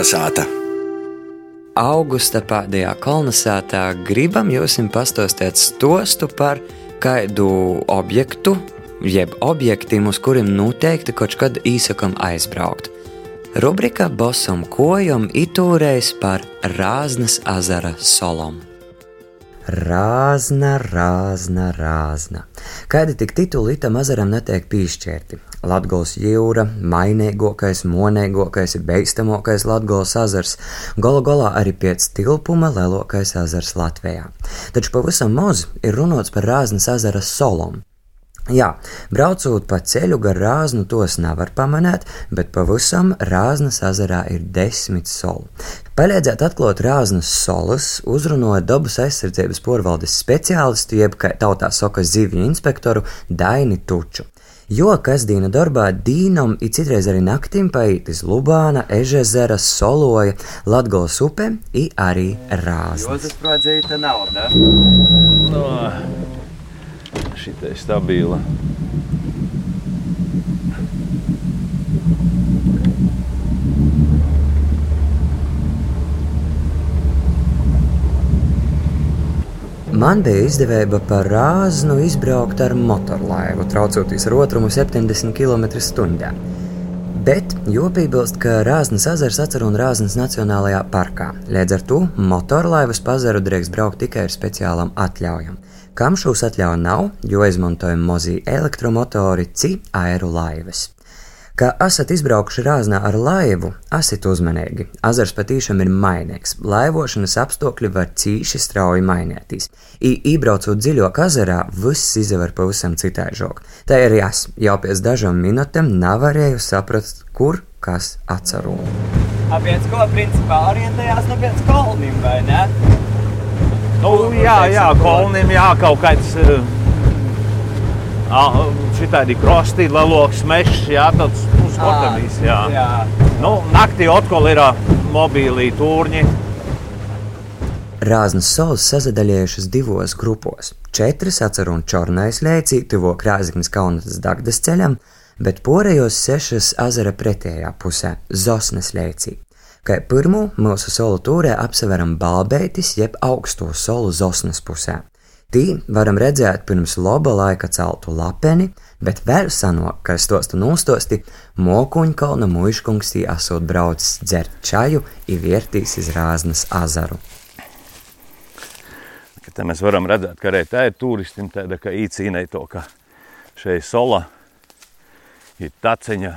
kolonizāta. Augusta pēdējā kolonizētā gribam jums pastāstīt stostu par kādu objektu, jeb objektiem, uz kuriem noteikti kaut kad īsakam aizbraukt. Rubrika Bosam kojam itūreiz par Rāznas azara solom. Rāzna, rāzna, rāzna. Kādi tik tituli tam ezeram netiek piešķirti? Latgals jūra, mainīgākais, monēgākais, beigstamākais Latgals ezers, galu galā arī pēc tilpuma lielākais ezers Latvijā. Taču pavisam maz ir runāts par Rāznas ezera solom. Jā, braucot pa ceļu gar rāznu, tos nevar pamanīt, bet pavisam Rāznas ezerā ir desmit soli. Palīdzēt atklāt Rāznas solas, uzrunāja dabas aizsardzības porvaldes speciālistu, jeb kā tautā saka zivju inspektoru Daini Tuču. Jo kasdīna darbā dīnam ir citreiz arī naktīm paītis Lubāna, Ežezera, Soloja, Latgals upe, i arī Rāznas. Jūs esat nauda? No, šī stabila. Man bija izdevība par rāznu izbraukt ar motorlaivu, traucoties ar otrumu 70 km/h. Bet jopībilst, ka Rāznas ezers atcer un Rāznas Nacionālajā parkā. Līdz ar to motorlaivas pazaru drīkst braukt tikai ar speciālām atļaujām. Kam šūs atļauja nav, jo izmantojam mozī elektromotori, ci aerolaivas. Kā esat izbraukuši rāznā ar laivu, esiet uzmanīgi. Azars patīšām ir mainīgs. Laivošanas apstākļi var cīši strauji mainīties. Iebraucot dziļāk ezerā, viss izaver pavisam citāžāk. Tā arī es jau pēc dažām minūtēm nevarēju saprast, kur kas atceru. Pēc ko principā orientējās no pēc koloniem, vai ne? Nu, jā, jā, kolnim jā, kaut kāds. Uh, Šitādi krosti, leloks, mešs, jā, tāds nu, sportamīs, jā. jā. Nu, naktī atkal ir mobīlī turņi. Rāznas solis sazadaļējušas divos grupos. Četras atceru un čornais lēcī tuvo Krāziknis Kaunas Dagdas ceļam, bet porējos sešas azara pretējā pusē - Zosnes lēcī. Kā pirmo mūsu solu tūrē apseveram balbeitis jeb augsto solu Zosnes pusē. Tī varam redzēt pirms laba laika celtu lapeni, bet vēl seno, kas tostu nostosti, mokuņkalna muiškungs tī esot braucis dzert čaju, ivērtīs iz Rāznas azaru. Te mēs varam redzēt, ka arī tā ir turistim tāda, ka īcīnei to, ka šeit sola ir taceņa,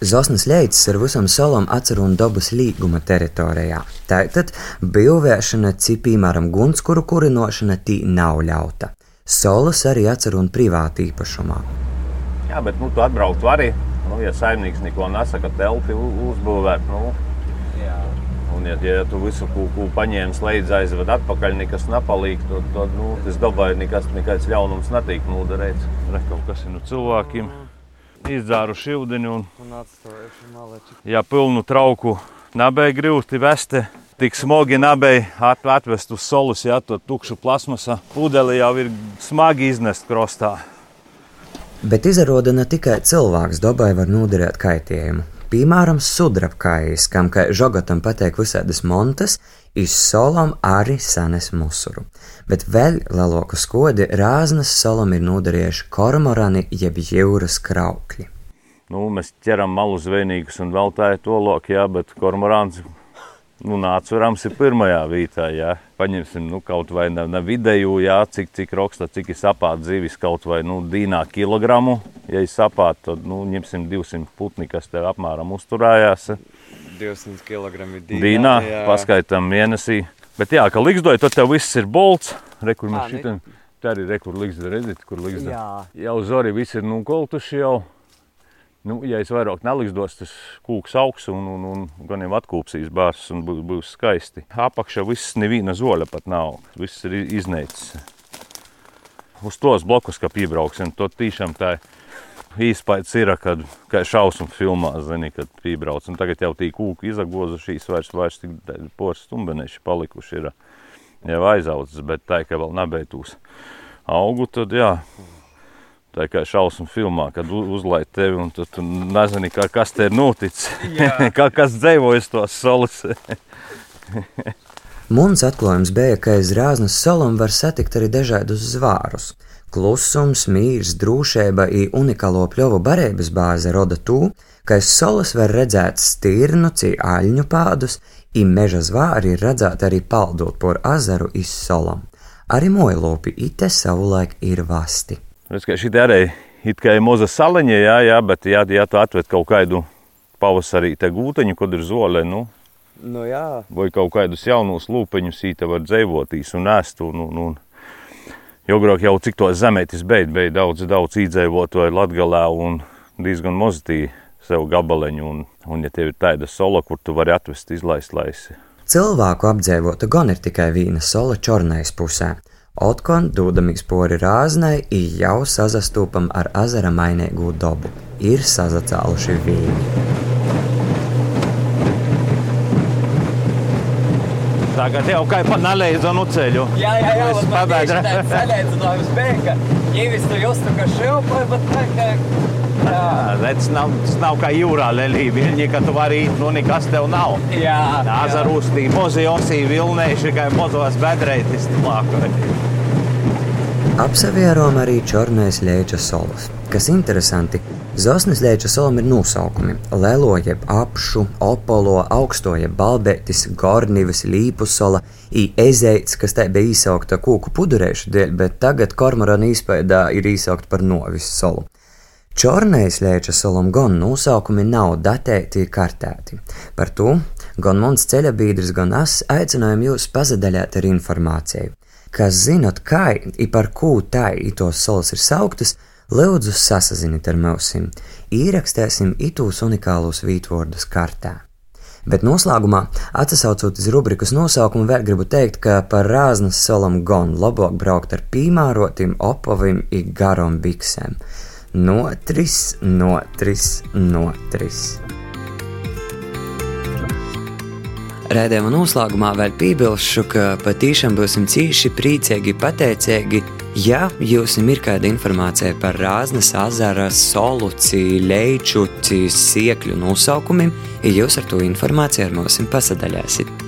Zosnas leicis ar visam salam atcer un dabas līguma teritorijā. Tātad bilvēšana, cik piemēram gunskuru kurinošana tī nav ļauta. Solas arī atcer un privāti īpašumā. Jā, bet nu, tu atbraukt vari, nu, ja saimnieks neko nesaka, telpi uzbūvēt. Nu. Jā. Un, ja, ja tu visu kūku paņēmi līdzi, aizved atpakaļ, nekas nepalīk, tad, tad nu, tas dabai nekas, nekāds ļaunums netiek nodarīts. Re, kaut kas ir no cilvēkiem izdzēruši ūdeni. Un, ja pilnu trauku nabēja grūti vesti, tik smagi nabēja at, atvest uz solus, ja to tukšu plasmasa pudeli jau ir smagi iznest krostā. Bet izrāda ne tikai cilvēks dabai var nodarīt kaitējumu. Piemēram, sudrabkājs, kam kā žogotam patīk visādas montas, izsolam arī senes musuru. Bet vēl lielāku skodi Rāznas solam ir nodarījuši kormorani jeb jūras kraukļi. Nu, mēs ķeram malu zvejniekus un vēl tā ir to loku, jā, bet kormorāns nu, nācurams ir pirmajā vietā. Jā. Paņemsim nu, kaut vai ne, ne vidēju, jā, cik, cik roksta, cik ir sapāta zivis kaut vai nu, dīnā kilogramu. Ja ir sapāta, tad nu, ņemsim 200 putni, kas tev apmēram uzturējās. 200 kg dīnā. Dīnā, jā. paskaitam mēnesī. Bet jā, ka liksdoja, tad tev viss ir bolts. Rekur mēs šitam, tā arī rekur liksda, redzit, kur liksda. Jā. Jau zori visi ir nukoltuši jau. Nu, ja es vairāk nelikdos, tas kūks augs un, un, un gan jau atkūpsīs bārs un būs, būs skaisti. Apakšā viss neviena zoļa pat nav, viss ir izneicis. Uz tos blokus, kā piebrauksim, to tiešām tā īspējas ir, kad, kā šausmu filmā, zini, kad piebrauc. Un tagad jau tī kūku izagozušīs, vairs, vairs tik poras stumbeneši palikuši ir jau aizaudzis, bet tā, ka vēl nebeidzūs augu, tad jā, Tā kā šausmu filmā, kad uzlaiž tevi un tu, tu nezini, kā, kas te ir noticis. kā, kas dzīvojas tos solis. Mums atklājums bija, ka aiz rāznas solām var satikt arī dažādus zvārus. Klusums, mīrs, drūšība un unikālo pļovu barības bāze roda to, ka aiz solas var redzēt stirnu, cīņu pādus, un meža zvāri ir redzēti arī paldot por azaru iz solam. Arī mojlopi ite savulaik ir vasti. Redz, ka šī arī it kā ir moza saliņa, jā, jā, bet jā, ja tu atved kaut kādu pavasarī te gūteņu, kad ir zole, nu, nu jā. vai kaut kādus jaunus lūpeņus īta var dzēvotīs un ēst, un, un, un jo grāk jau cik to zemētis beid, beid daudz, daudz īdzēvotoju Latgalē un diezgan mozitīvi sev gabaleņu, un, un ja tev ir tāda sola, kur tu vari atvest, izlaist, laisi. Cilvēku apdzīvota gan ir tikai viena sola čornais pusē. Otkon, dūdamīgs pori rāznai, jau sazastūpam ar azara mainīgu dabu. Ir sazacēluši vīni. Tagad jau kā pa neleizonu ceļu. Jā, jā, jā, Es pabeidzu. salīdzinājums bija, ka ģivis tu justu, ka šilpoja, bet tā, ka... Jā, Tas nav, nav kā jūrā lelī viļņi, ka tu vari īt, nu nekas tev nav. jā. Azarūs tī mozi osī vilnēši, kā mozos bedreitis plākoja. Apsevērojam arī čornais lēča solas. Kas interesanti, Zosnes lēča solam ir nosaukumi - Lelo jeb apšu, opolo, augsto jeb balbētis, gornivas, līpusola, i ezeits, kas te bija īsaukta kūku pudurēšu dēļ, bet tagad kormorana izpēdā ir īsaukt par novis solu. Čornais lēča solam gan nosaukumi nav datēti, kartēti. Par to gan mans ceļabīdrs, gan es aicinājām jūs pazadaļāt ar informāciju. Kas zinot, kā i par ko tai itos solas ir sauktas, lūdzu sasaziniet ar mums, ierakstēsim itos unikālos vītvordus kartā. Bet noslēgumā, atsaucot uz rubrikas nosaukumu, vēl gribu teikt, ka par rāznas solam gan labāk braukt ar pīmārotim, opovim un garam biksēm. Notris, notris, notris. Rēdējuma noslēgumā vēl piebilšu, ka patīšām būsim cīši priecīgi, pateicīgi, ja jums ir kāda informācija par Rāznas ezera, soluci, leiču, siekļu nosaukumiem, ja jūs ar to informāciju ar mums pasadaļāsiet.